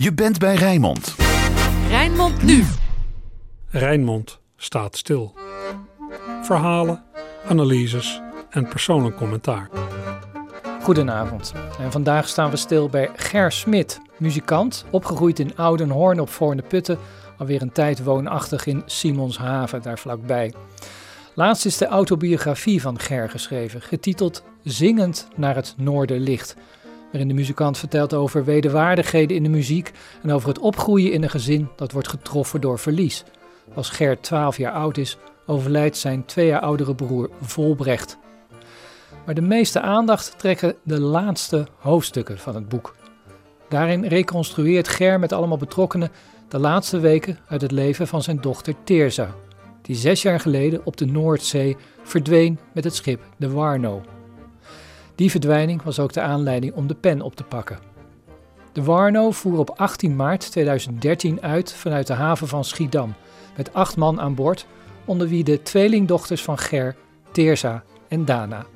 Je bent bij Rijnmond. Rijnmond nu. Rijnmond staat stil. Verhalen, analyses en persoonlijk commentaar. Goedenavond. En vandaag staan we stil bij Ger Smit, muzikant, opgegroeid in Oudenhoorn op Voorne Putten, alweer een tijd woonachtig in Simonshaven, daar vlakbij. Laatst is de autobiografie van Ger geschreven, getiteld Zingend naar het Noorderlicht, waarin de muzikant vertelt over wederwaardigheden in de muziek en over het opgroeien in een gezin dat wordt getroffen door verlies. Als Ger 12 jaar oud is, overlijdt zijn twee jaar oudere broer Volbrecht. Maar de meeste aandacht trekken de laatste hoofdstukken van het boek. Daarin reconstrueert Ger met allemaal betrokkenen de laatste weken uit het leven van zijn dochter Teerza, die zes jaar geleden op de Noordzee verdween met het schip de Warno. Die verdwijning was ook de aanleiding om de pen op te pakken. De Warno voer op 18 maart 2013 uit vanuit de haven van Schiedam met acht man aan boord, onder wie de tweelingdochters van Ger, Teerza en Dana.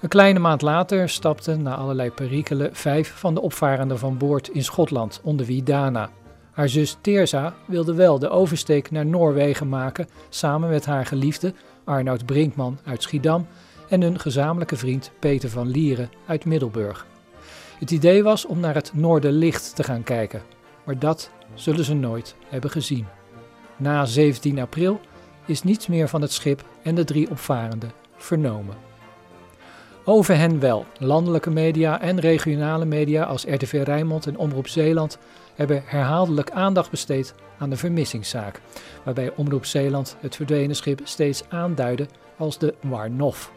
Een kleine maand later stapten, na allerlei perikelen, vijf van de opvarenden van boord in Schotland, onder wie Dana. Haar zus Teerza wilde wel de oversteek naar Noorwegen maken, samen met haar geliefde Arnoud Brinkman uit Schiedam en hun gezamenlijke vriend Peter van Lieren uit Middelburg. Het idee was om naar het Noorderlicht te gaan kijken, maar dat zullen ze nooit hebben gezien. Na 17 april is niets meer van het schip en de drie opvarenden vernomen. Over hen wel. Landelijke media en regionale media als RTV Rijnmond en Omroep Zeeland hebben herhaaldelijk aandacht besteed aan de vermissingszaak, waarbij Omroep Zeeland het verdwenen schip steeds aanduidde als de Warnof.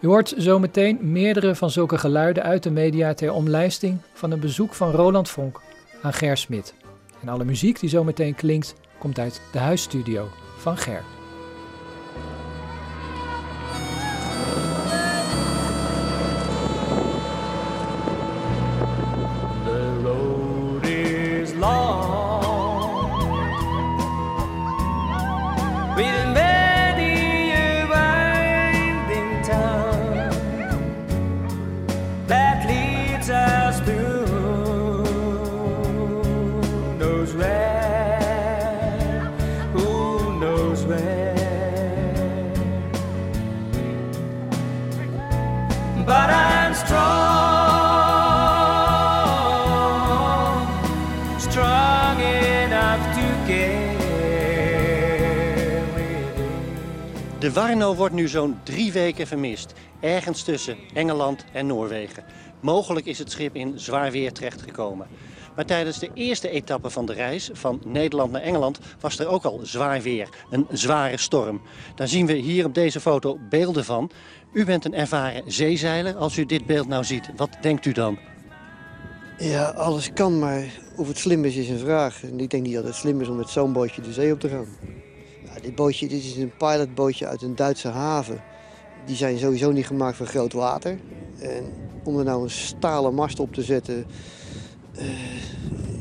U hoort zometeen meerdere van zulke geluiden uit de media ter omlijsting van een bezoek van Roland Vonk aan Ger Smit. En alle muziek die zometeen klinkt, komt uit de huisstudio van Ger. Enough to. De Warno wordt nu zo'n drie weken vermist. Ergens tussen Engeland en Noorwegen. Mogelijk is het schip in zwaar weer terechtgekomen. Maar tijdens de eerste etappe van de reis van Nederland naar Engeland was er ook al zwaar weer. Een zware storm. Daar zien we hier op deze foto beelden van. U bent een ervaren zeezeiler. Als u dit beeld nou ziet, wat denkt u dan? Ja, alles kan, maar of het slim is, is een vraag. En ik denk niet dat het slim is om met zo'n bootje de zee op te gaan. Ja, dit bootje dit is een pilotbootje uit een Duitse haven. Die zijn sowieso niet gemaakt voor groot water. En om er nou een stalen mast op te zetten... eh,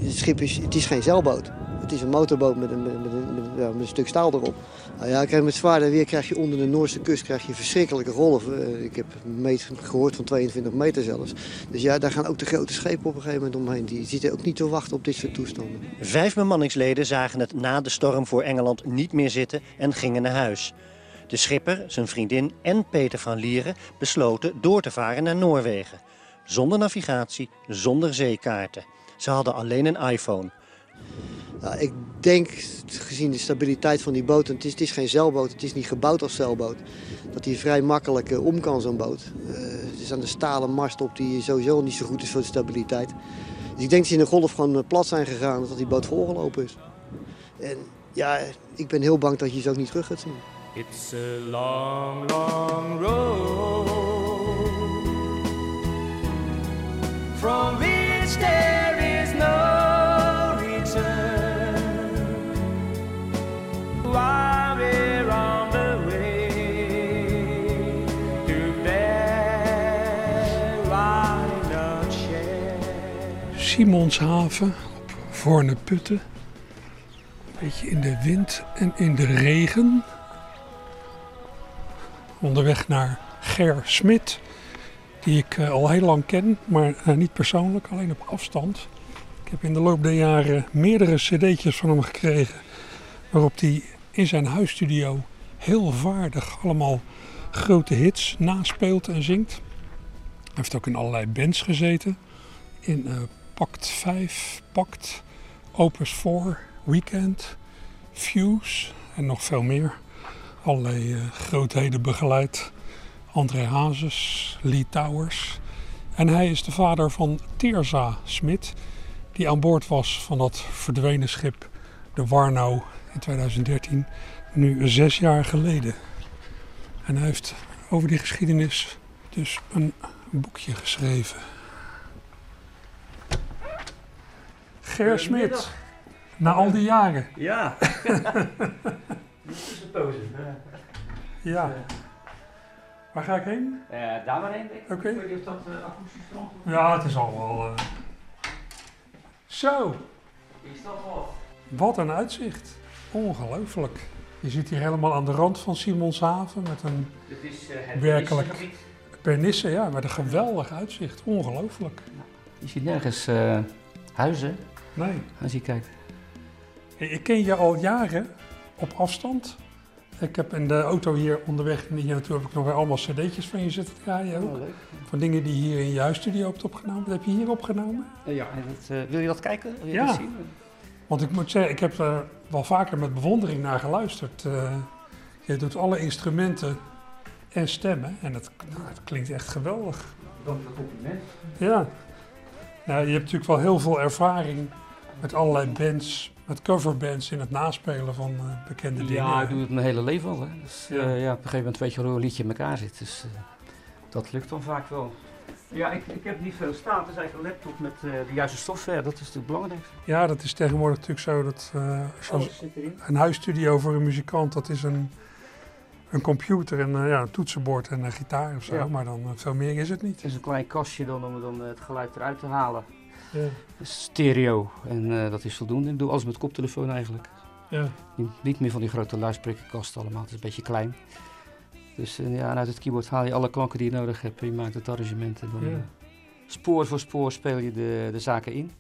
het schip is, het is geen zeilboot. Het is een motorboot met een, met een, met een stuk staal erop. Nou ja, kijk, met zwaarder weer krijg je onder de Noorse kust krijg je verschrikkelijke golven. Eh, ik heb meet gehoord van 22 meter zelfs. Dus ja, daar gaan ook de grote schepen op een gegeven moment omheen. Die zitten ook niet te wachten op dit soort toestanden. Vijf bemanningsleden zagen het na de storm voor Engeland niet meer zitten en gingen naar huis. De schipper, zijn vriendin en Peter van Lieren besloten door te varen naar Noorwegen. Zonder navigatie, zonder zeekaarten. Ze hadden alleen een iPhone. Nou, ik denk, gezien de stabiliteit van die boot, en het is, het is geen zeilboot, het is niet gebouwd als zeilboot, dat die vrij makkelijk eh, om kan, zo'n boot. Het is aan de stalen mast op die sowieso niet zo goed is voor de stabiliteit. Dus ik denk dat ze in de golf gewoon eh, plat zijn gegaan, dat die boot volgelopen is. En ja, ik ben heel bang dat je ze ook niet terug gaat zien. It's a long, long road from Simonshaven op Voorne Putten. Een beetje in de wind en in de regen. Onderweg naar Ger Smit, die ik eh, al heel lang ken, maar eh, niet persoonlijk, alleen op afstand. Ik heb in de loop der jaren meerdere cd'tjes van hem gekregen. Waarop hij in zijn huisstudio heel vaardig allemaal grote hits naspeelt en zingt. Hij heeft ook in allerlei bands gezeten. In eh, Pact 5, Pact, Opus 4, Weekend, Fuse en nog veel meer. Allerlei eh, grootheden begeleid. André Hazes, Lee Towers. En hij is de vader van Teerza Smit, die aan boord was van dat verdwenen schip, de Warnow, in 2013, nu zes jaar geleden. En hij heeft over die geschiedenis dus een boekje geschreven. Ger Smit, na al die jaren. Ja. Dit is een pose. Ja. Waar ga ik heen? Eh, daar maar heen, denk ik. Oké. Ik weet niet of dat uh, akoestisch strand. Ja, het is al wel. eh. Zo, Is dat wat? wat een uitzicht. Ongelooflijk. Je zit hier helemaal aan de rand van Simonshaven met een Dit is eh, het Werkelijk. gebied. pernisse, ja, met een geweldig uitzicht. Ongelooflijk. Je ziet nergens eh, huizen Nee. als je kijkt. Ik ken je al jaren op afstand. Ik heb in de auto hier onderweg hier naartoe heb ik nog weer allemaal cd'tjes van je zitten draaien ook. leuk. Van dingen die je hier in je huisstudio hebt opgenomen. Wat heb je hier opgenomen? ja, en dat, eh, wil je dat kijken? Wil je Ja. dat zien? Want ik moet zeggen, ik heb er wel vaker met bewondering naar geluisterd. Eh, je doet alle instrumenten en stemmen. En het, nou, het klinkt echt geweldig. Dank voor het compliment. Ja. Nou, je hebt natuurlijk wel heel veel ervaring met allerlei bands, met coverbands in het naspelen van eh, bekende dingen. Ja, ik doe het mijn hele leven al. Hè. Dus, Ja. ja. ja, op een gegeven moment weet je hoe een liedje in elkaar zit. Dus eh, dat lukt dan vaak wel. Ja, ik, ik heb niet veel staan. Het is eigenlijk een laptop met eh, de juiste software. Dat is natuurlijk belangrijk. Ja, dat is tegenwoordig natuurlijk zo dat eh, een huisstudio voor een muzikant, dat is een, een computer en eh, ja, een toetsenbord en een gitaar of zo. Ja. Maar dan eh, veel meer is het niet. Het is een klein kastje dan om dan, eh, het geluid eruit te halen. Ja. Stereo en eh, dat is voldoende. Ik doe alles met koptelefoon eigenlijk. Ja. Niet, meer van die grote luidsprekerkasten allemaal. Het is een beetje klein. Dus eh, ja, en uit het keyboard haal je alle klanken die je nodig hebt. En je maakt het arrangement. En dan, Ja. eh, spoor voor spoor speel je de, de zaken in.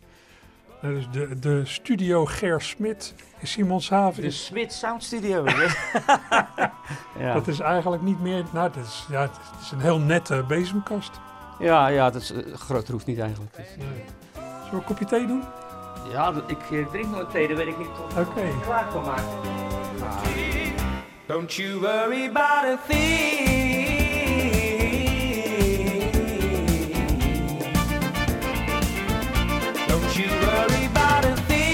Nou, dus de, de studio Ger Smit in Simonshaven De is, Smith Sound Studio. ja. dat is eigenlijk niet meer, nou, dat is, ja, het is een heel nette bezemkast. ja, ja, dat is groter hoeft niet eigenlijk. Dus, Zullen we een kopje thee doen? ja, ik eh, drink nooit thee, dan weet ik niet of Oké. ik klaar kan maken. Don't you worry about a thing. Don't you worry about a thing.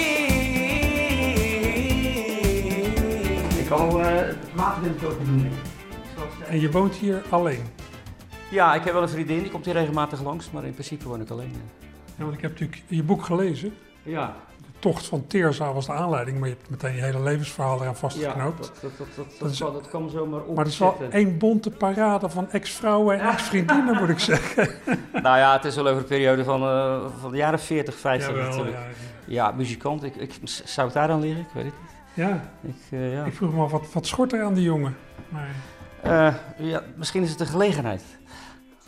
Ik kan wel eh, open doen. En je woont hier alleen. Ja, ik heb wel een vriendin, die komt hier regelmatig langs, maar in principe woon ik alleen. Ja. Ja, want ik heb natuurlijk je boek gelezen. Ja, De tocht van Teerza was de aanleiding, maar je hebt meteen je hele levensverhaal eraan ja vastgeknoopt. dat, dat, dat, dat, Dat dat, is- kan- dat kan zomaar op. maar het is wel één bonte parade van ex-vrouwen en ex-vriendinnen, moet ik zeggen. Nou ja, het is wel over een periode van, eh, van de jaren 40, 50 Jawel, natuurlijk. ja, Ja, muzikant, ik, ik, zou het daar aan liggen? Ik weet het niet. ja. Ik, eh, ja. ik vroeg me af, wat, wat schort er aan die jongen? Maar Eh, ja, misschien is het een gelegenheid.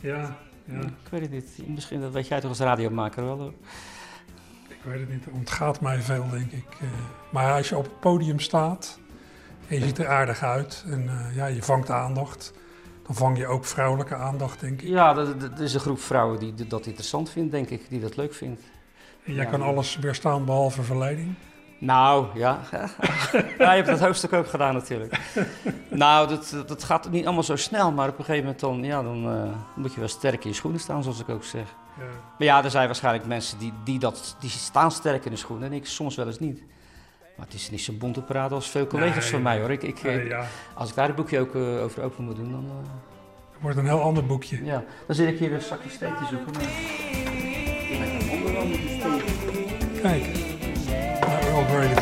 ja, ja, Ik weet het niet. Misschien dat weet jij toch als radiomaker wel. hoor. ik weet het niet. Het ontgaat mij veel, denk ik. Eh, maar als je op het podium staat en je ziet er aardig uit en eh, ja, je vangt aandacht, dan vang je ook vrouwelijke aandacht, denk ik. Ja, dat, dat is een groep vrouwen die dat interessant vindt, denk ik. Die dat leuk vindt. En jij Ja. kan alles weerstaan behalve verleiding. Nou, ja. ja, je hebt dat hoofdstuk ook gedaan natuurlijk. nou, dat, dat gaat niet allemaal zo snel, maar op een gegeven moment dan, ja, dan eh, moet je wel sterk in je schoenen staan, zoals ik ook zeg. Ja. Maar ja, er zijn waarschijnlijk mensen die, die, dat, die staan sterk in de schoenen en ik soms wel eens niet. Maar het is niet zo bonte parade als veel collega's Nee. van mij hoor. Ik, ik, Nee, eh, ja, Als ik daar een boekje ook eh, over open moet doen, dan, eh, het wordt een heel ander boekje. ja. dan zit ik hier een zakje steek te zoeken. Maar... Een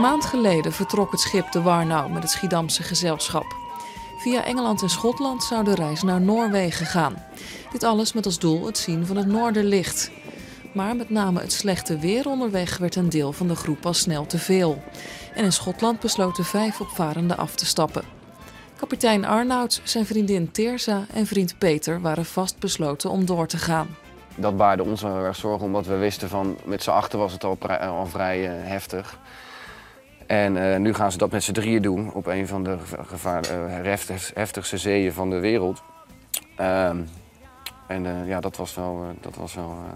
maand geleden vertrok het schip de Warnau met het Schiedamse gezelschap. Via Engeland en Schotland zou de reis naar Noorwegen gaan. Dit alles met als doel het zien van het Noorderlicht. Maar met name het slechte weer onderweg werd een deel van de groep al snel te veel. En in Schotland besloten vijf opvarenden af te stappen. Kapitein Arnoud, zijn vriendin Teersa en vriend Peter waren vastbesloten om door te gaan. Dat baarde ons wel heel erg zorgen, omdat we wisten van met z'n achter was het al, al vrij eh, heftig. En eh, nu gaan ze dat met z'n drieën doen op een van de geva- gevaar, eh, heftig- heftigste zeeën van de wereld. Ehm, en eh, ja, dat was wel, eh, dat was wel eh,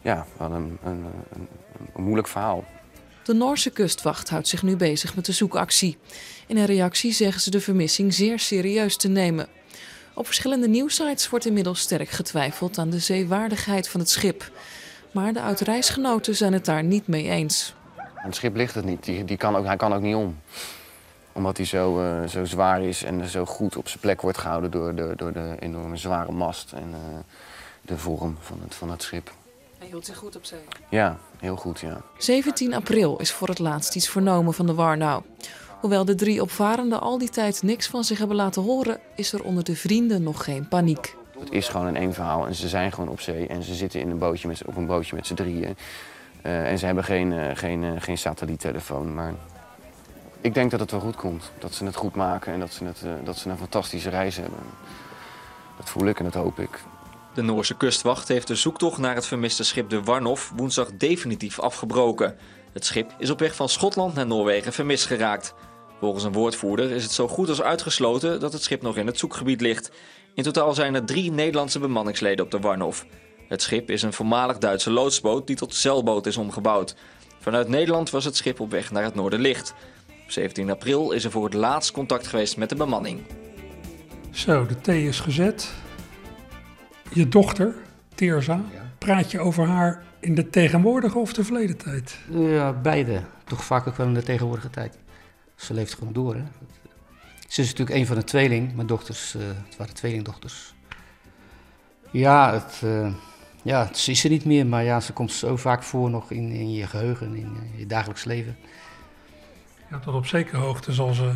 ja, wel een, een, een, een moeilijk verhaal. De Noorse kustwacht houdt zich nu bezig met de zoekactie. In een reactie zeggen ze de vermissing zeer serieus te nemen. Op verschillende nieuwsites wordt inmiddels sterk getwijfeld aan de zeewaardigheid van het schip. Maar de oud-reisgenoten zijn het daar niet mee eens. Het schip ligt het niet, die, die kan ook, hij kan ook niet om. Omdat hij zo, eh, zo zwaar is en zo goed op zijn plek wordt gehouden door de, door de enorme zware mast en eh, de vorm van het, van het schip. Hij hield zich goed op zee. Ja, heel goed, ja. 17 april is voor het laatst iets vernomen van de Warnau. Hoewel de drie opvarenden al die tijd niks van zich hebben laten horen, is er onder de vrienden nog geen paniek. Het is gewoon een één verhaal en ze zijn gewoon op zee en ze zitten in een bootje met, op een bootje met z'n drieën. Eh, en ze hebben geen, eh, geen, eh, geen satelliettelefoon, maar ik denk dat het wel goed komt. Dat ze het goed maken en dat ze, het, dat ze een fantastische reis hebben. Dat voel ik en dat hoop ik. De Noorse kustwacht heeft de zoektocht naar het vermiste schip de Warnof woensdag definitief afgebroken. Het schip is op weg van Schotland naar Noorwegen vermist geraakt. Volgens een woordvoerder is het zo goed als uitgesloten dat het schip nog in het zoekgebied ligt. In totaal zijn er drie Nederlandse bemanningsleden op de Warnof. Het schip is een voormalig Duitse loodsboot die tot zeilboot is omgebouwd. Vanuit Nederland was het schip op weg naar het Noorderlicht. Op 17 april is er voor het laatst contact geweest met de bemanning. Zo, de thee is gezet. Je dochter, Teerza, praat je over haar in de tegenwoordige of de verleden tijd? Ja, beide. Toch vaak ook wel in de tegenwoordige tijd. Ze leeft gewoon door, hè. Ze is natuurlijk een van de tweeling. Mijn dochters, eh, het waren tweelingdochters. Ja, het, eh, ja, ze is er niet meer, maar ja, ze komt zo vaak voor nog in, in je geheugen, in eh, je dagelijks leven. Ja, tot op zekere hoogte zal ze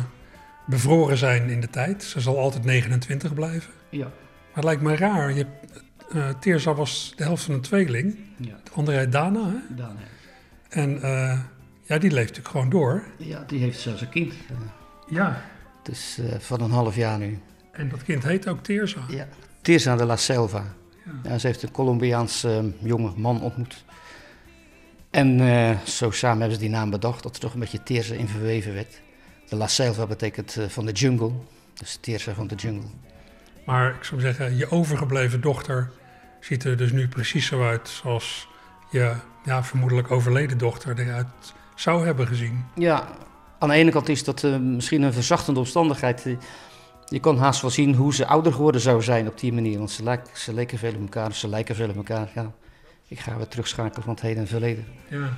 bevroren zijn in de tijd. Ze zal altijd 29 blijven. Ja. Maar het lijkt me raar. Je, Teerza was de helft van een tweeling. Ja, De andere heet Dana. Hè? dan, En ja, die leeft natuurlijk gewoon door. ja, die heeft zelfs een kind. Ja. Het is eh, van een half jaar nu. En dat kind heet ook Teerza. Ja. Tirsa de la Selva. Ja, ze heeft een Colombiaans eh, jonge man ontmoet. En eh, zo samen hebben ze die naam bedacht, dat er toch een beetje Tirsa in verweven werd. De la Selva betekent eh, van de jungle, dus Tirsa van de jungle. Maar ik zou zeggen, je overgebleven dochter ziet er dus nu precies zo uit zoals je ja, vermoedelijk overleden dochter eruit zou hebben gezien. Ja, aan de ene kant is dat eh, misschien een verzachtende omstandigheid. Eh, Je kan haast wel zien hoe ze ouder geworden zou zijn op die manier. Want ze, lijken, ze leken veel op elkaar, ze lijken veel op elkaar. Ja. Ik ga weer terugschakelen van het heden en verleden. Ja.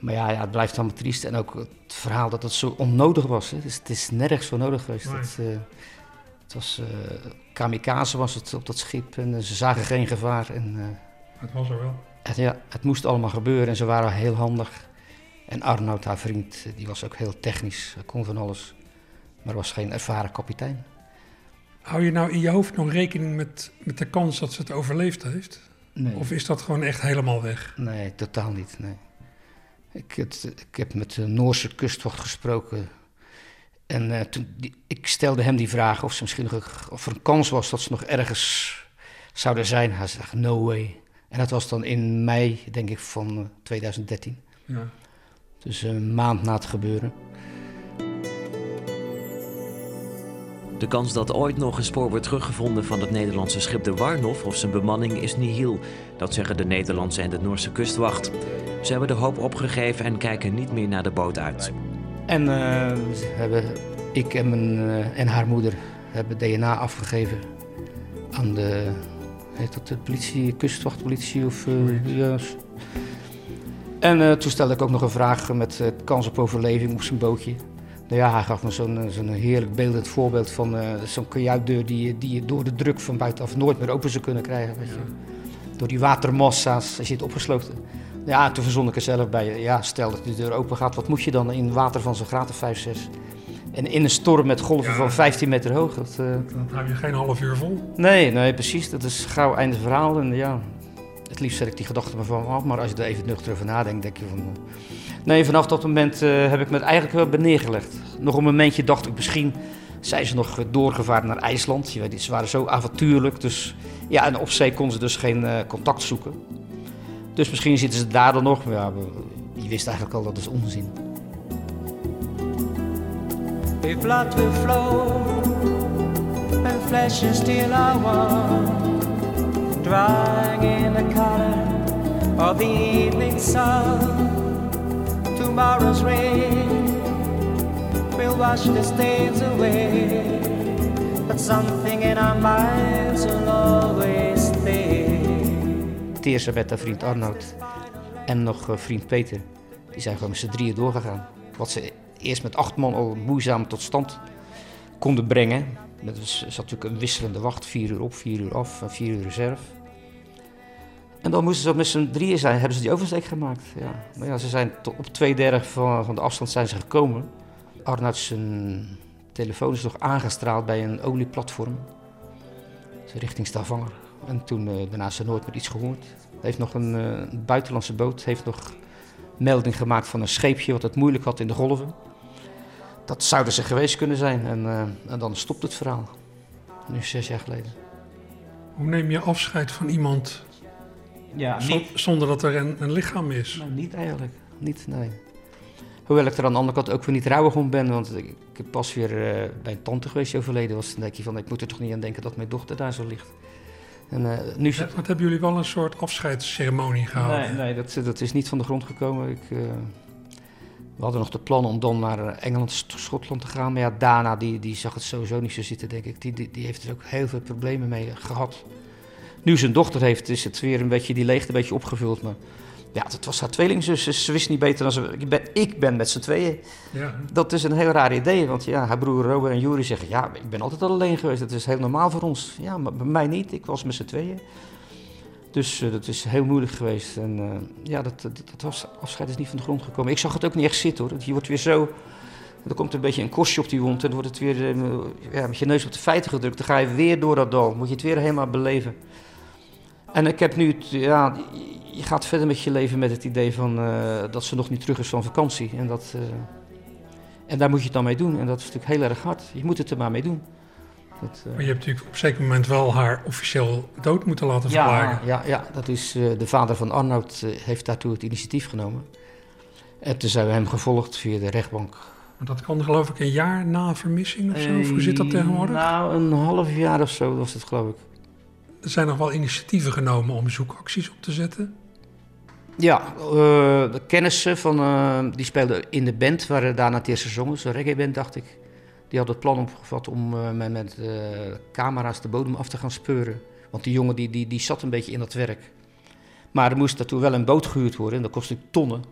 Maar ja, ja, het blijft allemaal triest. En ook het verhaal dat het zo onnodig was. Hè. Dus het is nergens zo nodig geweest. Nee. Eh, het was kamikaze was het op dat schip en ze zagen geen gevaar. En, Het was er wel. ja, het moest allemaal gebeuren en ze waren heel handig. En Arnoud, haar vriend, eh, die was ook heel technisch, kon van alles. Maar was geen ervaren kapitein. Hou je nou in je hoofd nog rekening met, met de kans dat ze het overleefd heeft? Nee. Of is dat gewoon echt helemaal weg? Nee, totaal niet. Nee. Ik, het, ik heb met de Noorse kustwacht gesproken. En eh, toen, die, ik stelde hem die vraag of, ze misschien nog, of er een kans was dat ze nog ergens zouden zijn. Hij zei, no way. En dat was dan in mei, denk ik, van eh, 2013. Ja. Dus een maand na het gebeuren. De kans dat ooit nog een spoor wordt teruggevonden van het Nederlandse schip de Warnof of zijn bemanning is nihil. Dat zeggen de Nederlandse en de Noorse kustwacht. Ze hebben de hoop opgegeven en kijken niet meer naar de boot uit. En eh, hebben, ik en, mijn, eh, en haar moeder hebben DNA afgegeven aan de, heet dat de politie, kustwachtpolitie of ja. En eh, toen stelde ik ook nog een vraag met eh, kans op overleving op zijn bootje. Nou ja, hij gaf me zo'n eh, zo'n heerlijk beeldend voorbeeld van zo'n kajuitdeur die, je- die je door de druk van buitenaf nooit meer open zou kunnen krijgen. Weet je. Door die watermassa's, als je het opgesloten. Ja, toen verzon ik er zelf bij. Ja, stel dat de deur open gaat, wat moet je dan in water van zo'n graad of 5, 6? En in een storm met golven Ja. van 15 meter hoog. Dat, eh, Dan hou je geen half uur vol. Nee, nee, precies. Dat is gauw einde verhaal. En ja, het liefst zet ik die gedachten maar van. Maar als je er even nuchter over nadenkt, denk je van... eh, Nee, vanaf dat moment eh, heb ik me eigenlijk wel bij neergelegd. Nog een momentje dacht ik misschien zijn ze nog doorgevaren naar IJsland. Je weet, ze waren zo avontuurlijk. Dus ja, en op zee konden ze dus geen eh, contact zoeken. Dus misschien zitten ze daar dan nog. Ja, je wist eigenlijk al dat is onzin. If blood will flow and flesh are one, drying in the color of the evening sun. Tomorrow's rain will wash the stains away, but something in our minds will always stay. Teersa werd haar vriend Arnoud en nog eh, vriend Peter. Die zijn gewoon met z'n drieën doorgegaan. Wat ze eerst met acht man al moeizaam tot stand konden brengen. Er zat natuurlijk een wisselende wacht, vier uur op, vier uur af en vier uur reserve. En dan moesten ze met z'n drieën zijn, hebben ze die oversteek gemaakt. Ja. Maar ja, ze zijn tot op twee derde van, van de afstand zijn ze gekomen. Arnoud zijn telefoon is nog aangestraald bij een olieplatform. Richting Stavanger. En toen eh, daarna is nooit meer iets gehoord. heeft nog een eh, buitenlandse boot heeft nog melding gemaakt van een scheepje wat het moeilijk had in de golven. Dat zouden ze geweest kunnen zijn. En, eh, en dan stopt het verhaal. Nu zes jaar geleden. Hoe neem je afscheid van iemand Ja, zon- zonder dat er een, een lichaam is? Nou, niet eigenlijk. Niet, nee. Hoewel ik er aan de andere kant ook weer niet rouwig om ben. Want ik, ik heb pas weer eh, bij een tante geweest die overleden was. Dan denk je van, ik moet er toch niet aan denken dat mijn dochter daar zo ligt. En eh, nu. Wat hebben jullie wel een soort afscheidsceremonie gehouden? Nee, nee dat, dat is niet van de grond gekomen. Ik, eh, we hadden nog de plan om dan naar Engeland, Schotland te gaan. Maar ja, Dana die, die zag het sowieso niet zo zitten, denk ik. Die, die, die heeft er ook heel veel problemen mee gehad. Nu zijn dochter heeft, is het weer een beetje, die leegte een beetje opgevuld. Maar ja, dat was haar tweelingzus. dus Ze wist niet beter dan ze... Ik ben, ik ben met z'n tweeën. Ja. Dat is een heel raar idee. Want ja, haar broer Robert en Juri zeggen... Ja, ik ben altijd al alleen geweest. Dat is heel normaal voor ons. Ja, maar bij mij niet. Ik was met z'n tweeën. Dus eh, dat is heel moeilijk geweest. En eh, ja, dat, dat, dat was, afscheid is niet van de grond gekomen. Ik zag het ook niet echt zitten hoor. Je wordt weer zo... Er komt een beetje een kostje op die wond. En dan wordt het weer eh, ja, met je neus op de feiten gedrukt. Dan ga je weer door dat dal. Moet je het weer helemaal beleven. En ik heb nu... Het, ja, je gaat verder met je leven met het idee van... eh, dat ze nog niet terug is van vakantie. En, dat, eh, en daar moet je het dan mee doen. En dat is natuurlijk heel erg hard. Je moet het er maar mee doen. Dat, eh, Maar je hebt natuurlijk op een zeker moment wel haar officieel dood moeten laten verklaren. ja, ja, ja, dat is de vader van Arnoud heeft daartoe het initiatief genomen. En toen zijn we hem gevolgd via de rechtbank. Maar dat kan geloof ik een jaar na vermissing of zo. Of hoe zit dat tegenwoordig? Nou, een half jaar of zo was het geloof ik. Er zijn nog wel initiatieven genomen om zoekacties op te zetten. Ja, eh, de kennissen van, eh, die speelden in de band waar eh, daarna het eerste zongen, zo'n reggae-band dacht ik. Die hadden het plan opgevat om eh, met, met camera's de bodem af te gaan speuren. Want die jongen die, die, die zat een beetje in dat werk. Maar er moest daartoe wel een boot gehuurd worden en dat kost natuurlijk tonnen.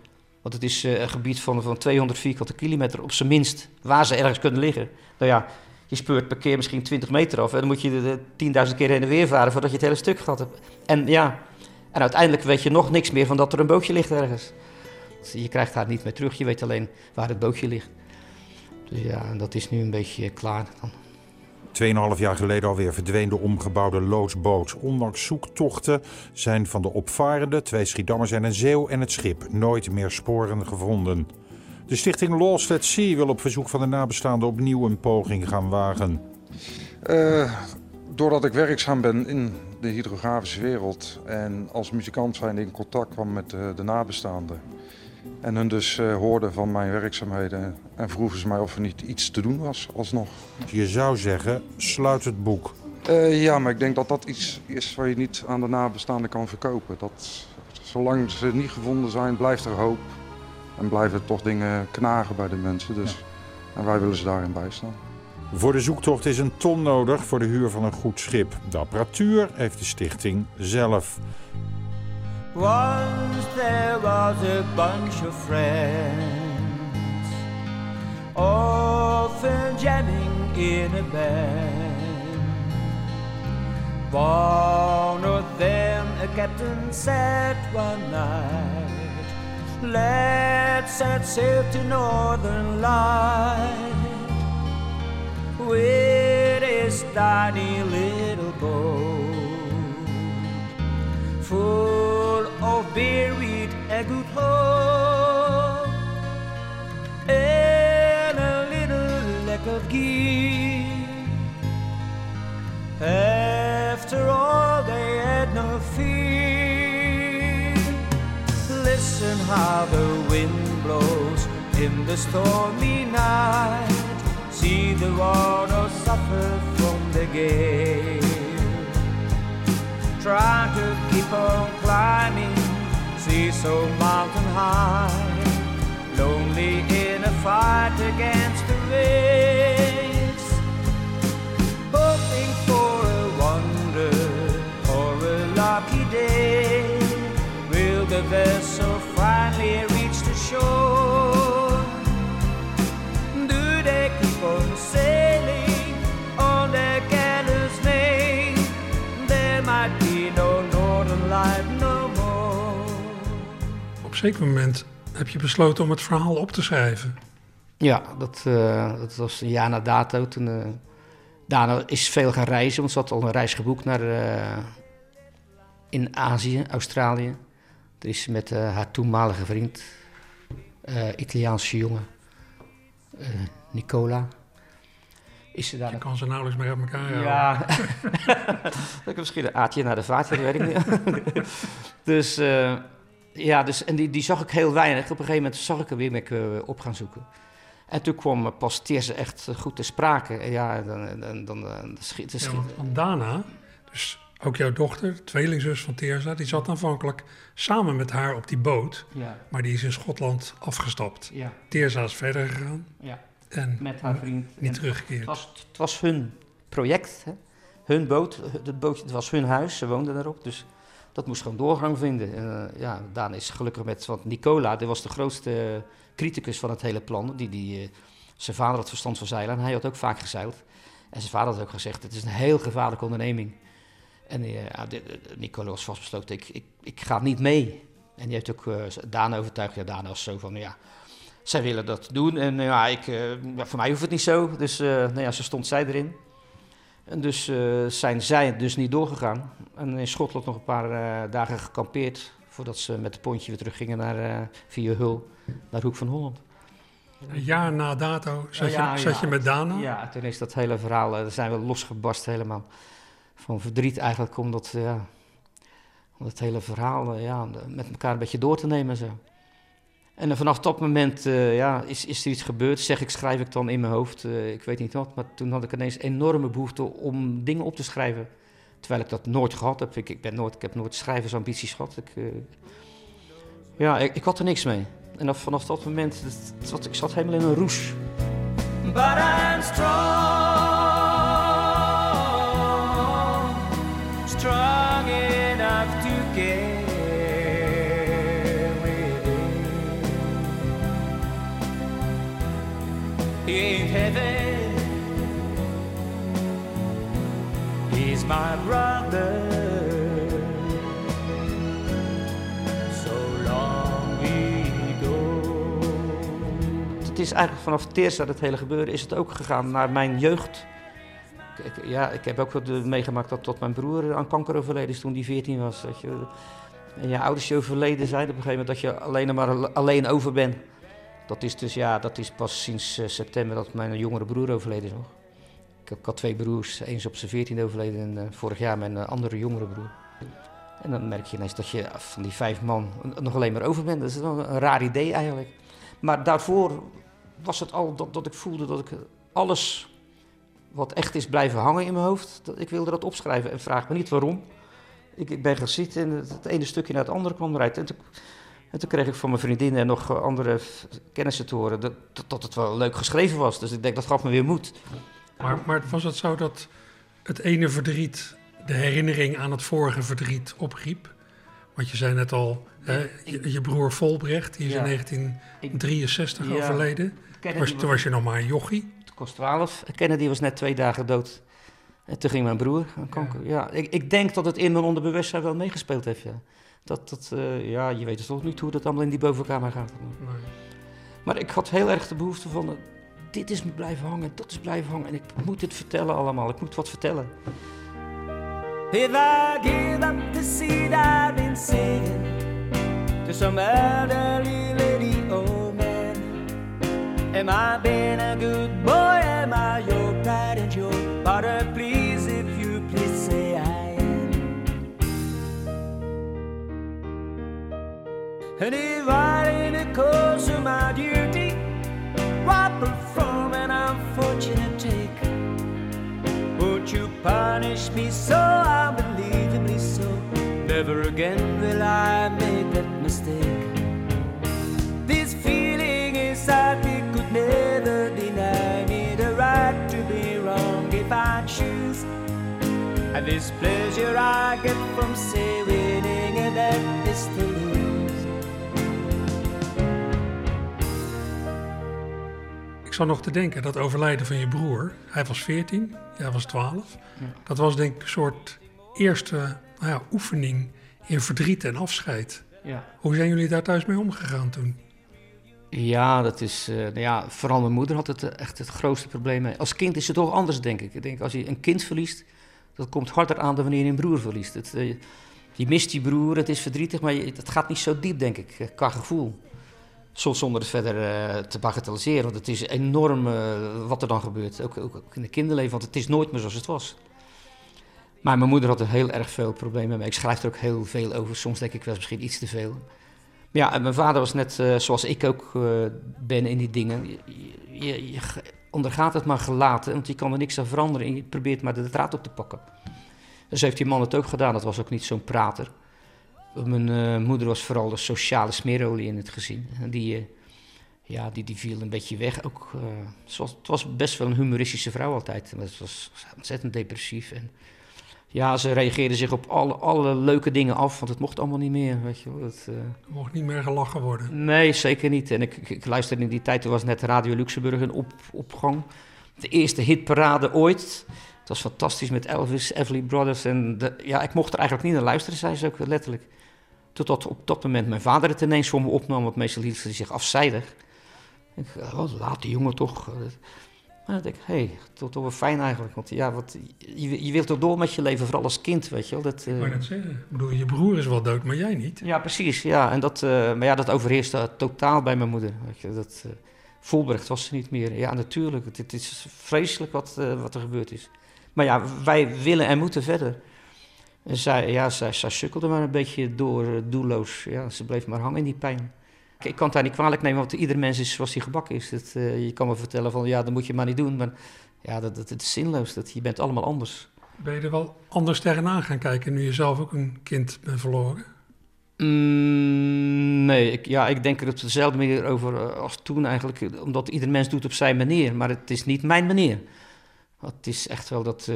Want het is een gebied van, van 200 vierkante kilometer op zijn minst, waar ze ergens kunnen liggen. Nou ja, je speurt per keer misschien 20 meter af en dan moet je de 10.000 keer heen en weer varen voordat je het hele stuk gehad hebt. En ja, en uiteindelijk weet je nog niks meer van dat er een bootje ligt ergens. Je krijgt haar niet meer terug, je weet alleen waar het bootje ligt. Dus ja, dat is nu een beetje klaar. Dan. Tweeënhalf jaar geleden alweer verdween de omgebouwde loodsboot. Ondanks zoektochten zijn van de opvarenden, twee Schiedammers en een zeeuw en het schip nooit meer sporen gevonden. De stichting Lost at Sea wil op verzoek van de nabestaanden opnieuw een poging gaan wagen. Eh, doordat ik werkzaam ben in de hydrografische wereld en als muzikant zijn in contact kwam met eh, de nabestaanden. En hun dus eh, hoorden van mijn werkzaamheden en vroegen ze mij of er niet iets te doen was alsnog. Je zou zeggen, sluit het boek. Ja, maar ik denk dat dat iets is waar je niet aan de nabestaanden kan verkopen. Dat, zolang ze niet gevonden zijn, blijft er hoop. En blijven toch dingen knagen bij de mensen. Dus, En wij willen ze daarin bijstaan. Voor de zoektocht is een ton nodig voor de huur van een goed schip. De apparatuur heeft de stichting zelf. Once there was a bunch of friends, often jamming in a band. One of them, a captain, said one night, Let's set sail to Northern Light with its tiny little boat full of beer, wheat, and good hope, and a little lack of gear. How the wind blows in the stormy night. See the water suffer from the gale. Trying to keep on climbing, see so mountain high. Lonely in a fight against the waves. Hoping for a wonder or a lucky day. Will the vessel zeker moment heb je besloten om het verhaal op te schrijven. Ja, dat, eh, dat was een jaar na dato. Toen, eh, Dana is veel gaan reizen, want ze had al een reis geboekt naar eh, in Azië, Australië. Er is met haar toenmalige vriend, Italiaanse jongen, Nicola. Is ze daar Je kan ze nauwelijks meer uit elkaar houden. ja, dat ik misschien een aatje naar de vaart, dat weet ik niet. dus ja, dus, en die, die zag ik heel weinig. Op een gegeven moment zag ik er weer met ik op gaan zoeken. En toen kwam eh, pas Teerse echt goed te sprake. En ja, dan, dan, dan, dan schiet, Ja, want, Dana, dus ook jouw dochter, tweelingzus van Teersa, die zat aanvankelijk samen met haar op die boot. Ja. Maar die is in Schotland afgestapt. Ja. Teersa is verder gegaan. Ja. En met haar vriend. niet teruggekeerd. Het was, het was hun project, hè? hun boot. Het, bootje, het was hun huis, ze woonden erop. Dus dat moest gewoon doorgang vinden. En, eh, ja, Daan is gelukkig met, want Nicola, die was de grootste criticus van het hele plan. Die, die, eh, zijn vader had verstand van zeilen en hij had ook vaak gezeild. En zijn vader had ook gezegd, het is een heel gevaarlijke onderneming. En eh, Nicola was vastbesloten, ik, ik, ga niet mee. En die heeft ook Daan overtuigd. Ja, Daan was zo van, ja, zij willen dat doen. En eh, ja, ik, eh, voor mij hoeft het niet zo. Dus eh, nou ja, zo stond zij erin. En dus eh, zijn zij dus niet doorgegaan. En in Schotland nog een paar eh, dagen gekampeerd. Voordat ze met het pontje weer teruggingen naar, eh, via Hul naar Hoek van Holland. Een jaar na dato zat, Ja, je, zat ja. je met Dana. Ja, toen is dat hele verhaal, daar zijn we losgebarsten helemaal. Van verdriet eigenlijk, om dat, eh, ja, om dat hele verhaal ja, met elkaar een beetje door te nemen. en Zo. En vanaf dat moment eh, ja, is, is er iets gebeurd, zeg ik, schrijf ik dan in mijn hoofd. eh, ik weet niet wat, maar toen had ik ineens enorme behoefte om dingen op te schrijven. Terwijl ik dat nooit gehad heb. Ik, ik, ben nooit, ik heb nooit schrijversambities gehad. Ik, eh, ja, ik, ik had er niks mee. En vanaf dat moment, het zat, ik zat helemaal in een roes. My brother. So long we go. Het is eigenlijk vanaf Teers dat het hele gebeuren is het ook gegaan naar mijn jeugd. Ik- ja, ik heb ook meegemaakt dat tot mijn broer aan kanker overleden is toen hij 14 was. Dat je, en je ouders die overleden zijn op een gegeven moment dat je alleen maar al- alleen over bent. Dat is dus ja, dat is pas sinds eh, september dat mijn jongere broer overleden is nog. Ik, had twee broers, is op zijn 14 overleden en eh, vorig jaar mijn eh, andere jongere broer. En dan merk je ineens dat je van die vijf man nog alleen maar over bent. Dat is een raar idee eigenlijk. Maar daarvoor was het al dat, dat ik voelde dat ik alles wat echt is blijven hangen in mijn hoofd, dat, ik wilde dat opschrijven en vraag me niet waarom. Ik, ben gaan zitten en het, ene stukje naar het andere kwam eruit. En toen, en toen kreeg ik van mijn vriendinnen en nog eh, andere kennissen te horen dat, dat het wel leuk geschreven was. Dus ik denk, dat gaf me weer moed. Maar, maar was het zo dat het ene verdriet de herinnering aan het vorige verdriet opriep? Want je zei net al, hè, je, je broer Volbrecht, die is Ja. in 1963 Ja. overleden. Kennedy Was, toen was je nog maar een jochie. Het kost 12. Kennedy was net twee dagen dood. En toen ging mijn broer aan kanker. Ja, ik, ik denk dat het in mijn onderbewustzijn wel meegespeeld heeft. Ja. Dat, dat, eh, ja, je weet dus toch niet hoe dat allemaal in die bovenkamer gaat. Maar ik had heel erg de behoefte van, dit is me blijven hangen, dat is blijven hangen. En ik moet het vertellen allemaal, ik moet wat vertellen. If I give up the seed I've been singing to some elderly lady, oh man, am I being a good boy? Am I your pride and your butter? Please, if you please, say I am. And if I in the cause of my dear an unfortunate take, would you punish me so unbelievably so? Never again will I make that mistake. This feeling inside me could never deny me the right to be wrong if I choose. And this pleasure I get from say winning and that is to zat nog te denken, dat overlijden van je broer, hij was 14, jij was 12. Dat was denk ik een soort eerste nou ja, oefening in verdriet en afscheid. Ja. Hoe zijn jullie daar thuis mee omgegaan toen? Ja, dat is, eh, nou ja, vooral mijn moeder had het eh, echt het grootste probleem mee. Als kind is het toch anders, denk ik. Ik denk, als je een kind verliest, dat komt harder aan dan wanneer je een broer verliest. Het, eh, je mist die broer, het is verdrietig, maar je, het gaat niet zo diep, denk ik, qua gevoel. Soms zonder het verder eh, te bagatelliseren, want het is enorm eh, wat er dan gebeurt. Ook, ook, in de kinderleven, want het is nooit meer zoals het was. Maar mijn moeder had er heel erg veel problemen mee. Ik schrijf er ook heel veel over. Soms denk ik wel misschien iets te veel. Maar ja, en mijn vader was net eh, zoals ik ook ben in die dingen. Je, je, ondergaat het maar gelaten, want je kan er niks aan veranderen. En je probeert maar de draad op te pakken. Dus heeft die man het ook gedaan. Dat was ook niet zo'n prater. Mijn eh, moeder was vooral de sociale smeerolie in het gezin. Die, eh, ja, die, die viel een beetje weg. Ook, eh, ze was, het was best wel een humoristische vrouw altijd. Maar het was ontzettend depressief. En ja, ze reageerde zich op alle, alle leuke dingen af, want het mocht allemaal niet meer. Weet je wel. Er mocht niet meer gelachen worden. Nee, zeker niet. En ik, ik, ik luisterde in die tijd, toen was net Radio Luxemburg een op, opgang. De eerste hitparade ooit. Het was fantastisch met Elvis, Everly Brothers. En de, ja, ik mocht er eigenlijk niet naar luisteren, zei ze ook letterlijk. Totdat op dat moment mijn vader het ineens voor me opnam, want meestal hield ze zich afzijdig. Ik dacht, oh, laat die jongen toch. Maar dan denk ik, hé, hey, toch, toch wel fijn eigenlijk. Want ja, wat, je, je wilt toch door met je leven, vooral als kind, weet je wel. Dat, Ik eh, net zeggen. Ik bedoel, je broer is wel dood, maar jij niet. ja, precies. Ja. En dat, eh, maar ja, dat overheerste totaal bij mijn moeder. Weet je. Dat, eh Volbrecht was ze niet meer. Ja, natuurlijk. Het, het is vreselijk wat, eh, wat er gebeurd is. Maar ja, wij willen en moeten verder. En zij, ja, zij, zij sukkelde maar een beetje door, eh, doelloos. Ja, ze bleef maar hangen in die pijn. Ik, ik kan het haar niet kwalijk nemen, want ieder mens is zoals hij gebakken is. Dat, eh, je kan me vertellen van, ja, dat moet je maar niet doen. Maar ja, dat, dat, is zinloos. Dat, je bent allemaal anders. Ben je er wel anders tegenaan gaan kijken nu je zelf ook een kind bent verloren? Mm, nee, ik, ja, ik denk er op dezelfde manier over eh, als toen eigenlijk. Omdat ieder mens doet op zijn manier. Maar het is niet mijn manier. Het is echt wel dat...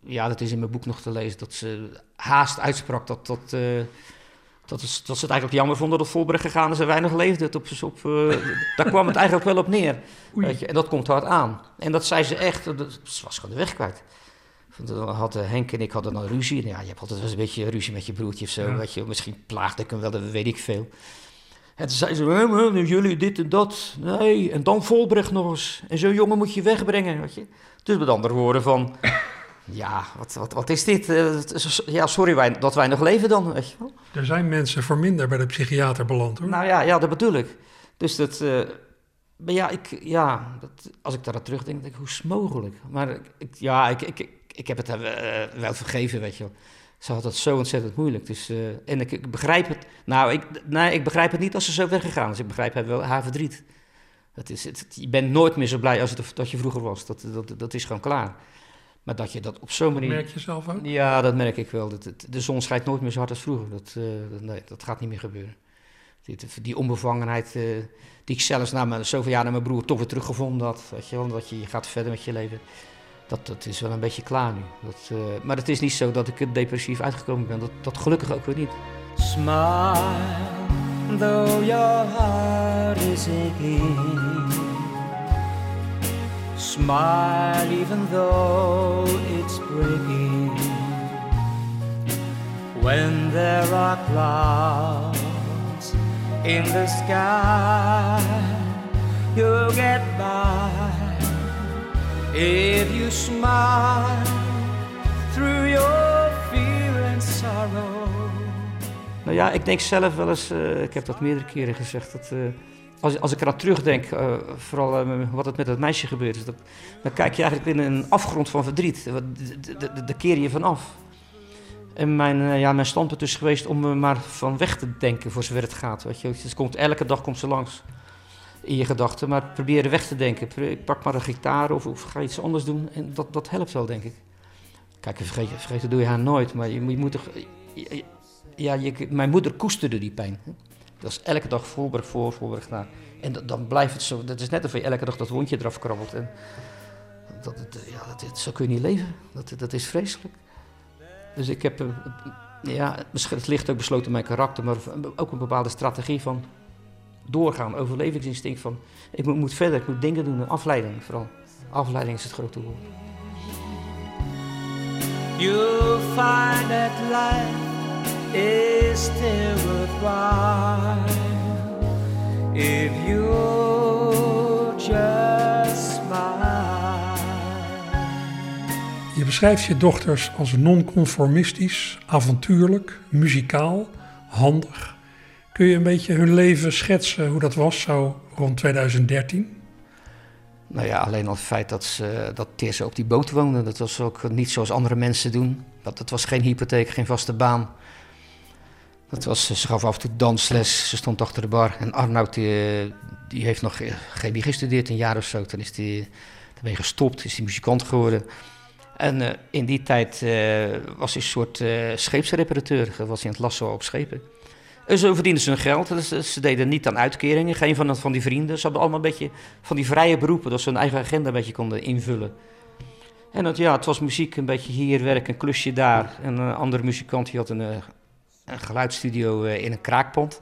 ja, dat is in mijn boek nog te lezen. Dat ze haast uitsprak dat... dat eh, dat, is, dat ze het eigenlijk jammer vonden dat Volbrecht gegaan is en weinig leefde. Op, op, eh, daar kwam het eigenlijk wel op neer. Weet je, en dat komt hard aan. En dat zei ze echt, dat, ze was gewoon de weg kwijt. Dan hadden Henk en ik hadden dan ruzie. Ja, je hebt altijd wel eens een beetje ruzie met je broertje of zo. Ja. Weet je, misschien plaagde ik hem wel, dat weet ik veel. En toen zei ze, "Hè, hè, nu jullie dit en dat. Nee, en dan Volbrecht nog eens. En zo'n jongen moet je wegbrengen, weet je. Dus met andere woorden van... Ja, wat, wat, wat is dit? Eh, Ja, sorry wij, dat wij nog leven dan, weet je wel. Er zijn mensen voor minder bij de psychiater beland hoor. Nou ja, ja, dat bedoel ik. Dus dat... eh, maar ja, ik, ja dat, als ik daar aan terugdenk, denk ik, hoe is het mogelijk? Maar ik, ja, ik, ik, ik, heb het eh, wel vergeven, weet je wel. Ze had het zo ontzettend moeilijk. Dus, en ik, ik begrijp het... Nou, ik, nee, ik begrijp het niet als ze zo weggegaan is. Ik begrijp haar wel haar verdriet. Het is, het, je bent nooit meer zo blij als het, dat je vroeger was. Dat, dat, dat is gewoon klaar. Maar dat je dat op zo'n manier... Merk je zelf ook? Ja, dat merk ik wel. Dat, het- de zon schijnt nooit meer zo hard als vroeger. Dat, eh, dat- nee, dat gaat niet meer gebeuren. Die, die onbevangenheid eh, die ik zelfs na mijn, zoveel jaar naar mijn broer toch weer teruggevonden had. Weet je wel, dat je gaat verder met je leven. Dat, dat is wel een beetje klaar nu. Dat, eh, maar het is niet zo dat ik depressief uitgekomen ben. Dat, dat gelukkig ook weer niet. Smile, though your heart is aching. Smile, even though it's breaking. When there are clouds in the sky, you'll get by if you smile through your fear and sorrow. Nou ja, ik denk zelf wel eens, eh, ik heb dat meerdere keren gezegd, dat eh, als, als ik eraan terugdenk, eh, vooral eh, wat het met dat meisje gebeurd is, dat, dan kijk je eigenlijk in een afgrond van verdriet. Daar keer je van af. En mijn, eh, ja, mijn standpunt is geweest om er maar van weg te denken voor zover het gaat. Weet je. Komt, elke dag komt ze langs in je gedachten, maar probeer er weg te denken. Pro- Pak maar een gitaar of, of ga iets anders doen en dat, dat helpt wel, denk ik. Kijk, vergeet, vergeten doe je haar nooit, maar je, moet- toch... Ja, je, mijn moeder koesterde die pijn. Dat is elke dag voorbereid voor, voorbereid naar. En dan blijft het zo. Dat is net of je elke dag dat wondje eraf krabbelt. En dat, dat- ja, dat, zo kun je niet leven. Dat, dat is vreselijk. Dus ik heb, eh, ja, misschien- het ligt ook besloten mijn karakter, maar ook een bepaalde strategie van doorgaan, overlevingsinstinct van ik moet, moet verder, ik moet dingen doen, afleiding vooral. Afleiding is het grote woord. You'll find that life is still worthwhile if you just smile. Je beschrijft je dochters als non-conformistisch, avontuurlijk, muzikaal, handig. Kun je een beetje hun leven schetsen hoe dat was zo rond 2013? Nou ja, alleen al het feit dat, ze, dat Teerse op die boot woonde, dat was ook niet zoals andere mensen doen. Dat, het was geen hypotheek, geen vaste baan. Dat was, ze gaf af en toe dansles, ze stond achter de bar. En Arnoud, die, die heeft nog eh, chemie gestudeerd, een jaar of zo. Toen is hij daarmee gestopt, is hij muzikant geworden. En eh, in die tijd eh, was hij een soort eh, scheepsreparateur, was hij aan het lassen op schepen. En zo verdienden ze hun geld. Dus ze deden niet aan uitkeringen, geen van, van die vrienden. Ze hadden allemaal een beetje van die vrije beroepen, dat ze hun eigen agenda een beetje konden invullen. En dat, ja, het was muziek, een beetje hier, werk, een klusje daar. En een andere muzikant die had een, eh, een geluidsstudio eh, in een kraakpand.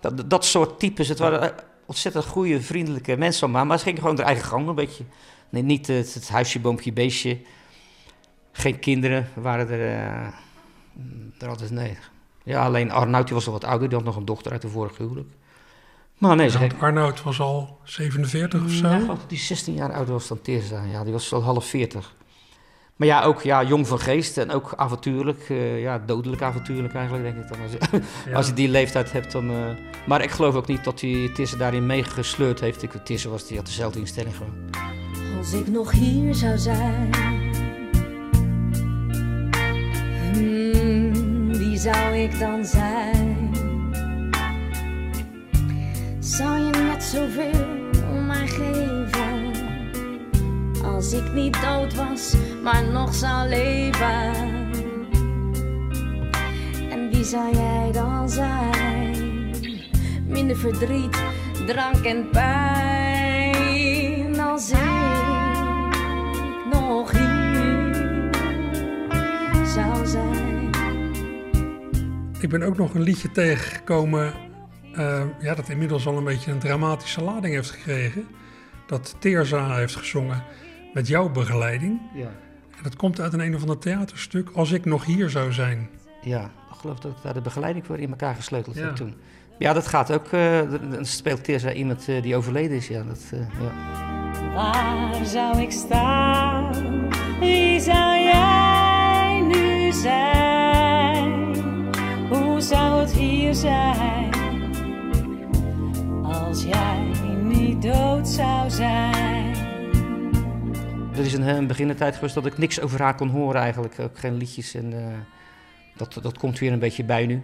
Dat, dat soort types, het waren eh, ontzettend goede, vriendelijke mensen allemaal. Maar ze gingen gewoon hun eigen gang een beetje. Nee, niet het, het huisje, boompje, beestje. Geen kinderen waren er, eh, er altijd, nee. Ja, alleen Arnoud, die was al wat ouder, die had nog een dochter uit de vorige huwelijk. Maar nee, ze Want Arnoud was al 47 of zo. ja, geloof dat die 16 jaar ouder was dan Teerza. Ja, die was al half 40. Maar ja, ook ja, jong van geest en ook avontuurlijk. eh, ja, dodelijk avontuurlijk eigenlijk, denk ik dan. Als je, Ja. als je die leeftijd hebt, dan... eh, maar ik geloof ook niet dat hij Teerza daarin meegesleurd heeft. Ik, Teerza was, die had dezelfde instelling gewoon. Als ik nog hier zou zijn, hmm, wie zou ik dan zijn? Zou je net zoveel om mij geven? Als ik niet dood was, maar nog zou leven. En wie zou jij dan zijn? Minder verdriet, drank en pijn als ik nog hier zou zijn. Ik ben ook nog een liedje tegengekomen eh, ja, dat inmiddels al een beetje een dramatische lading heeft gekregen. Dat Teerza heeft gezongen met jouw begeleiding. Ja. En dat komt uit een een of ander theaterstuk, Als ik nog hier zou zijn. Ja, ik geloof dat ik daar de begeleiding voor in elkaar gesleuteld Ja. heb toen. Ja, dat gaat ook. eh, dan speelt Teerza iemand eh, die overleden is. Ja, dat, eh, ja. Waar zou ik staan? Wie zou jij nu zijn? Hoe zou het hier zijn? Als jij niet dood zou zijn. Er is een, een beginnertijd geweest dat ik niks over haar kon horen eigenlijk. Ook geen liedjes. En, eh, dat, dat komt weer een beetje bij nu.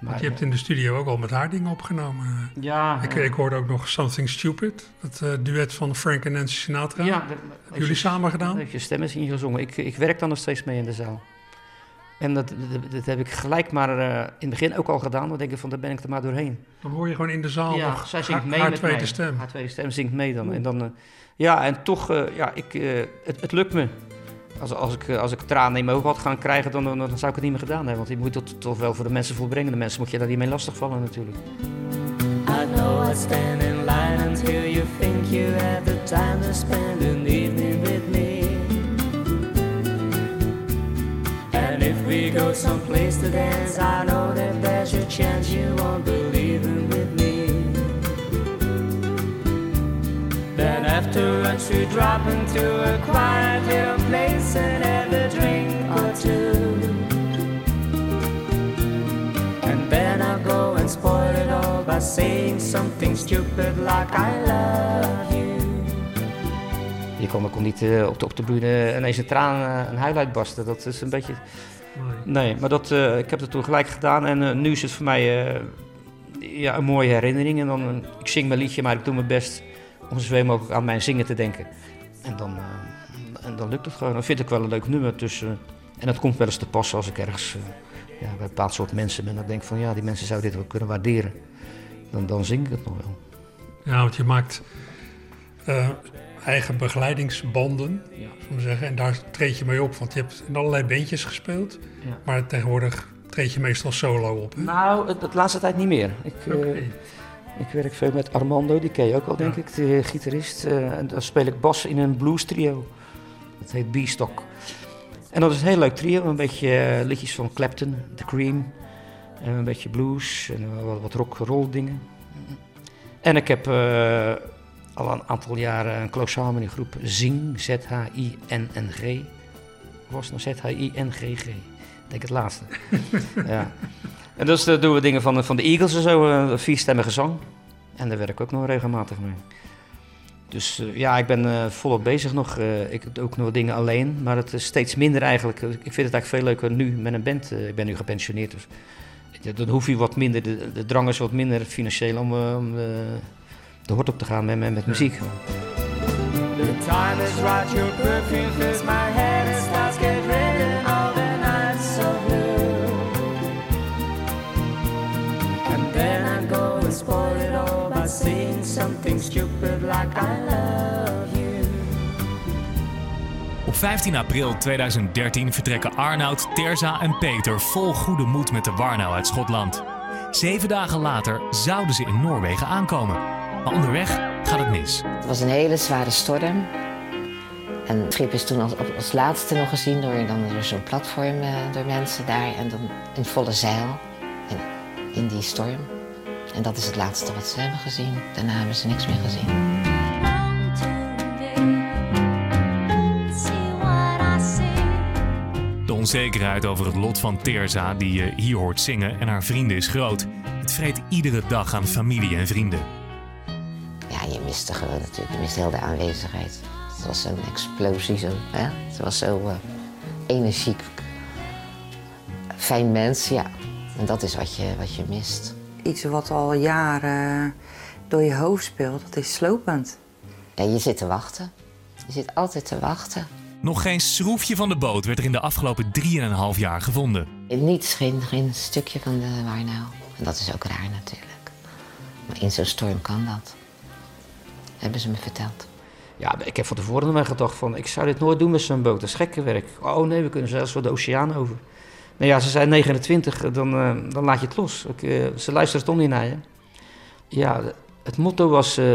Want je hebt in de studio ook al met haar dingen opgenomen. Ja. Ik, ik hoorde ook nog Something Stupid, dat eh, duet van Frank en Nancy Sinatra. Ja, Hebben jullie samen gedaan? Heeft je stem eens ingezongen. Ik, ik werk dan nog steeds mee in de zaal. En dat, dat, dat heb ik gelijk maar eh, in het begin ook al gedaan. Dan denk ik van, daar ben ik er maar doorheen. Dan hoor je gewoon in de zaal ja, nog zij zingt haar, mee haar met tweede mij. stem. Haar tweede stem zingt mee dan. En dan ja, en toch, eh, ja, ik, eh, het, het lukt me. Als, als, ik, eh, als ik tranen in mijn ogen had gaan krijgen, dan, dan, zou ik het niet meer gedaan hebben. Want je moet het toch wel voor de mensen volbrengen. De mensen moet je daar niet mee lastigvallen natuurlijk. I know I stand in line until you think you have the time to spend an evening with me. And if we go someplace to dance, I know that there's a chance you Then afterwards we drop into a quiet little place and have a drink or two. And then I'll go and spoil it all by saying something stupid like I love you. Je kon, kon niet eh, op, de, op de bühne ineens een traan, eh, een huil uitbarsten. Dat is een beetje... Nee, maar dat, eh, ik heb het toen gelijk gedaan en nu is het voor mij eh, ja, een mooie herinnering. En dan, ik zing mijn liedje, maar ik doe mijn best om zoveel mogelijk aan mijn zingen te denken. En dan, eh, en dan lukt het gewoon. Dan vind ik wel een leuk nummer. Dus, eh, en dat komt wel eens te passen als ik ergens eh, ja, bij een bepaald soort mensen ben. Dan denk ik van ja, die mensen zouden dit wel kunnen waarderen. Dan, dan zing ik het nog wel. Ja, want je maakt eigen begeleidingsbanden, Ja. zeggen. En daar treed je mee op, want je hebt in allerlei bandjes gespeeld. Ja. Maar tegenwoordig treed je meestal solo op. Hè? Nou, het, het laatste tijd niet meer. Ik. Ik werk veel met Armando, die ken je ook al, denk Ja. ik, de gitarist. Eh, en dan speel ik bas in een blues trio. Dat heet B-Stock. En dat is een heel leuk trio, een beetje eh, liedjes van Clapton, The Cream. En een beetje blues en wat, wat rock-roll dingen. En ik heb eh, al een aantal jaren een close harmony groep Zing, Z-H-I-N-N-G. Was nou Z-H-I-N-G-G? Ik denk het laatste. ja. En dus eh, doen we dingen van, van de Eagles en zo, eh, vierstemmige zang. En daar werk ik ook nog regelmatig mee. Dus eh, ja, ik ben volop bezig nog. Ik doe ook nog dingen alleen, maar het is steeds minder eigenlijk. Ik vind het eigenlijk veel leuker nu met een band. Ik ben nu gepensioneerd, dus dan hoef je wat minder, de, drang is wat minder financieel om, om de hort op te gaan met, met, muziek. The time is right, your my 15 april 2013 vertrekken Arnoud, Terza en Peter vol goede moed met de Warnau uit Schotland. Zeven dagen later zouden ze in Noorwegen aankomen. Maar onderweg gaat het mis. Het was een hele zware storm. En het schip is toen als, laatste nog gezien door, dan door zo'n platform eh, door mensen daar. En dan in volle zeil. In die storm. En dat is het laatste wat ze hebben gezien. Daarna hebben ze niks meer gezien. Onzekerheid over het lot van Terza, die je hier hoort zingen, en haar vrienden is groot. Het vreet iedere dag aan familie en vrienden. Ja, je miste gewoon natuurlijk. Je miste heel de aanwezigheid. Het was zo'n explosie. Zo, hè? Het was zo eh, energiek. Fijn mens, ja. En dat is wat je, wat je mist. Iets wat al jaren door je hoofd speelt, dat is slopend. Ja, je zit te wachten. Je zit altijd te wachten. Nog geen schroefje van de boot werd er in de afgelopen 3,5 jaar gevonden. Niets, geen, geen stukje van de Warnau. En dat is ook raar natuurlijk. Maar in zo'n storm kan dat. Hebben ze me verteld. Ja, ik heb van tevoren nog wel gedacht van, ik zou dit nooit doen met zo'n boot. Dat is gekke werk. Oh nee, we kunnen zelfs voor de oceaan over. Nou ja, ze zijn 29, dan, eh, dan laat je het los. Ik, eh, ze luisteren toch niet naar je. Ja, het motto was, eh,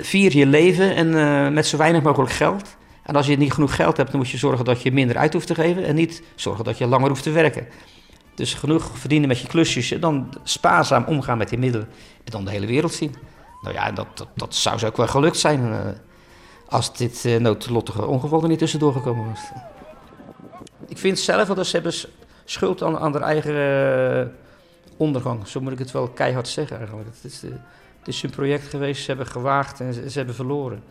vier je leven en eh, met zo weinig mogelijk geld. En als je niet genoeg geld hebt, dan moet je zorgen dat je minder uit hoeft te geven. En niet zorgen dat je langer hoeft te werken. Dus genoeg verdienen met je klusjes. en Dan spaarzaam omgaan met die middelen. En dan de hele wereld zien. Nou ja, dat, dat, dat zou ze ook wel gelukt zijn. eh, als dit eh, noodlottige ongeval er niet tussendoor gekomen was. Ik vind zelf dat ze hebben schuld aan, aan haar eigen eh, ondergang. Zo moet ik het wel keihard zeggen eigenlijk. Het is, het is hun project geweest, ze hebben gewaagd en ze hebben verloren.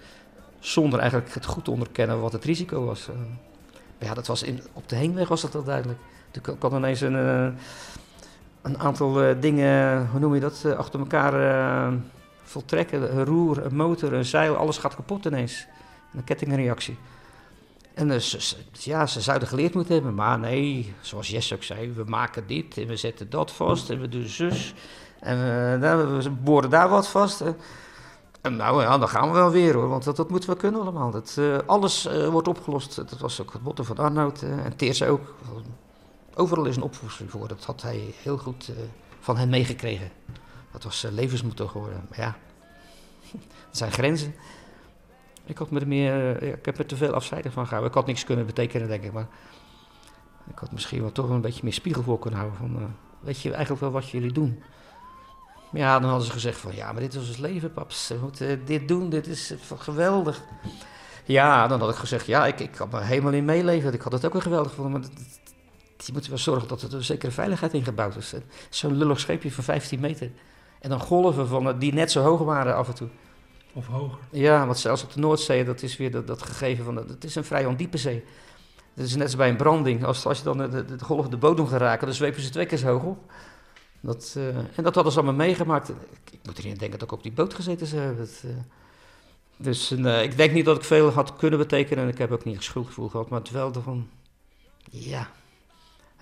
Zonder eigenlijk het goed te onderkennen wat het risico was. Eh, ja, dat was in, op de heenweg was dat wel duidelijk. Kan- kan ineens een, eh, een aantal eh, dingen, hoe noem je dat, achter elkaar voltrekken. Een roer, een motor, een zeil, alles gaat kapot ineens. Een kettingreactie. En dus, ja, ze zouden geleerd moeten hebben, maar nee, zoals Jess ook zei, we maken dit en we zetten dat vast en we doen zus. En eh, daar- we boren daar wat vast. Nou ja, dan gaan we wel weer hoor, want dat, dat moeten we kunnen allemaal. Dat, eh, alles eh, wordt opgelost. Dat was ook het motto van Arnoud eh, en Teers ook. Overal is een oplossing voor. Dat had hij heel goed van hen meegekregen. Dat was levensmotto geworden. Maar ja, er zijn grenzen. Ik, had me er meer, ik heb er te veel afzijdig van gehouden. Ik had niks kunnen betekenen, denk ik. Maar ik had misschien wel toch een beetje meer spiegel voor kunnen houden. Van, weet je eigenlijk wel wat jullie doen? Maar ja, dan hadden ze gezegd van... Ja, maar dit is ons leven, paps. We moeten dit doen. Dit is geweldig. Ja, dan had ik gezegd... Ja, ik, ik kan me helemaal in meeleven. Ik had het ook wel geweldig gevonden. Maar je moet wel zorgen dat er een zekere veiligheid ingebouwd is. Zo'n lullig scheepje van 15 meter. En dan golven van, die net zo hoog waren af en toe. Of hoger. Ja, want zelfs op de Noordzee, dat is weer dat, dat gegeven van, dat- het is een vrij ondiepe zee. Dat is net als bij een branding. Als, als je dan de, de, de golf de bodem gaat raken, dan zwepen ze twee keer zo hoog op. Dat, uh, en dat hadden ze allemaal meegemaakt. Ik, ik moet erin denken dat ik op die boot gezeten hebben. Dat, uh, dus uh, ik denk niet dat ik veel had kunnen betekenen. En ik heb ook niet een schuldgevoel gehad. Maar het wel van... Ja.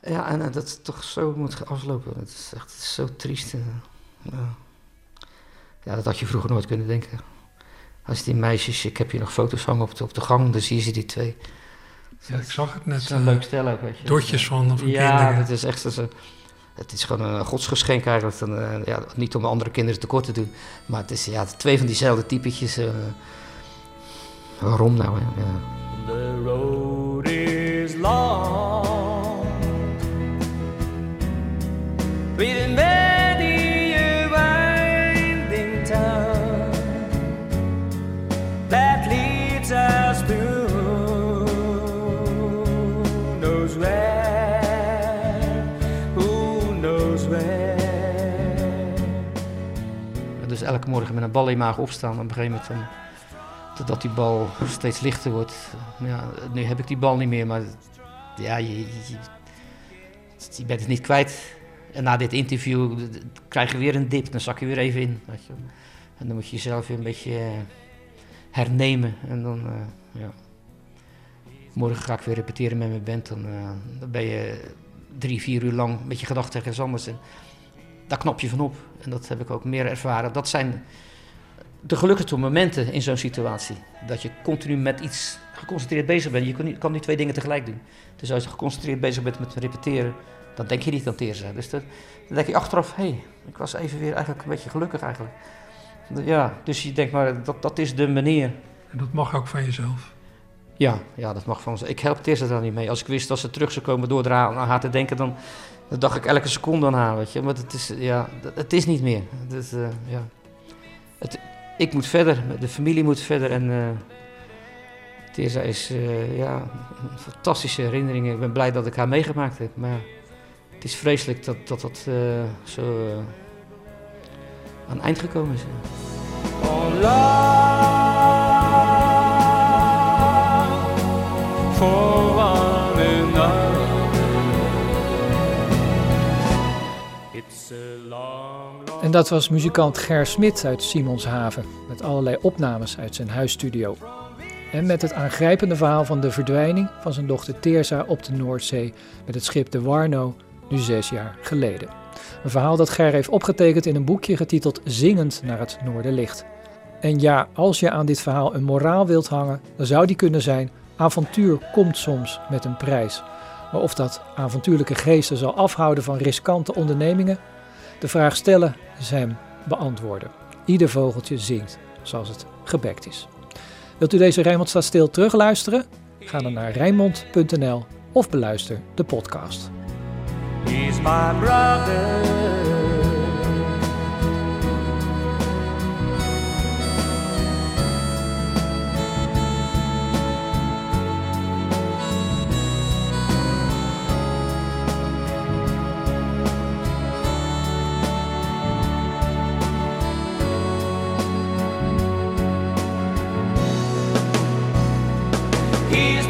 Ja, en dat het toch zo moet aflopen. Het is echt het is zo triest. Ja. ja, dat had je vroeger nooit kunnen denken. Als die meisjes, ik heb hier nog foto's hangen op de, op de gang, dan zie je ze die twee. Ja, ik zag het net. Het is een leuk stel ook, weet je. Dotjes van, van ja, kinderen. het is echt zo, het is gewoon een godsgeschenk eigenlijk. Dan, uh, ja, niet om andere kinderen tekort te doen, maar het is ja, twee van diezelfde typetjes. Uh, waarom nou? The road is long. Elke morgen met een bal in je maag opstaan. Op een gegeven moment totdat die bal steeds lichter wordt. Ja, nu heb ik die bal niet meer, maar ja, je, bent het niet kwijt. En na dit interview krijg je weer een dip, dan zak je weer even in. Je. En dan moet je jezelf weer een beetje hernemen. En dan, uh, ja. Morgen ga ik weer repeteren met mijn band. Dan, uh, dan ben je drie, vier uur lang met je gedachten ergens anders. En daar knap je van op. En dat heb ik ook meer ervaren. Dat zijn de gelukkigste momenten in zo'n situatie. Dat je continu met iets geconcentreerd bezig bent. Je kan niet, kan niet twee dingen tegelijk doen. Dus als je geconcentreerd bezig bent met repeteren, dan denk je niet aan teer zijn. Dus dat, dan denk je achteraf, hé, hey, ik was even weer eigenlijk een beetje gelukkig eigenlijk. Ja, dus je denkt maar, dat, dat is de manier. En dat mag ook van jezelf? Ja, ja dat mag van. Ik help Teerza daar niet mee. Als ik wist dat ze terug zou komen door aan haar te denken, dan, dan dacht ik elke seconde aan haar, weet je. Maar het is, ja, het is niet meer. Uh, ja. het, ik moet verder, de familie moet verder en... Uh, Teerza is uh, ja, een fantastische herinnering. Ik ben blij dat ik haar meegemaakt heb. Maar het is vreselijk dat dat, dat zo aan het eind gekomen is. En dat was muzikant Ger Smit uit Simonshaven met allerlei opnames uit zijn huisstudio. En met het aangrijpende verhaal van de verdwijning van zijn dochter Teersa op de Noordzee met het schip de Warno, nu zes jaar geleden. Een verhaal dat Ger heeft opgetekend in een boekje getiteld Zingend naar het Noorderlicht. En ja, als je aan dit verhaal een moraal wilt hangen, dan zou die kunnen zijn: avontuur komt soms met een prijs. Maar of dat avontuurlijke geesten zal afhouden van riskante ondernemingen, de vraag stellen is hem beantwoorden. Ieder vogeltje zingt zoals het gebekt is. Wilt u deze Rijnmond staat stil terugluisteren? Ga dan naar rijnmond.nl of beluister de podcast. My brother.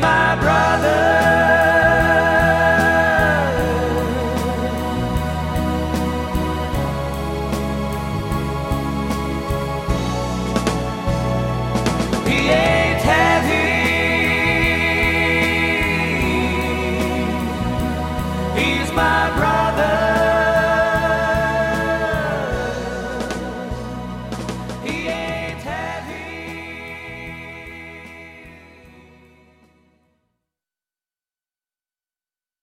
My brother.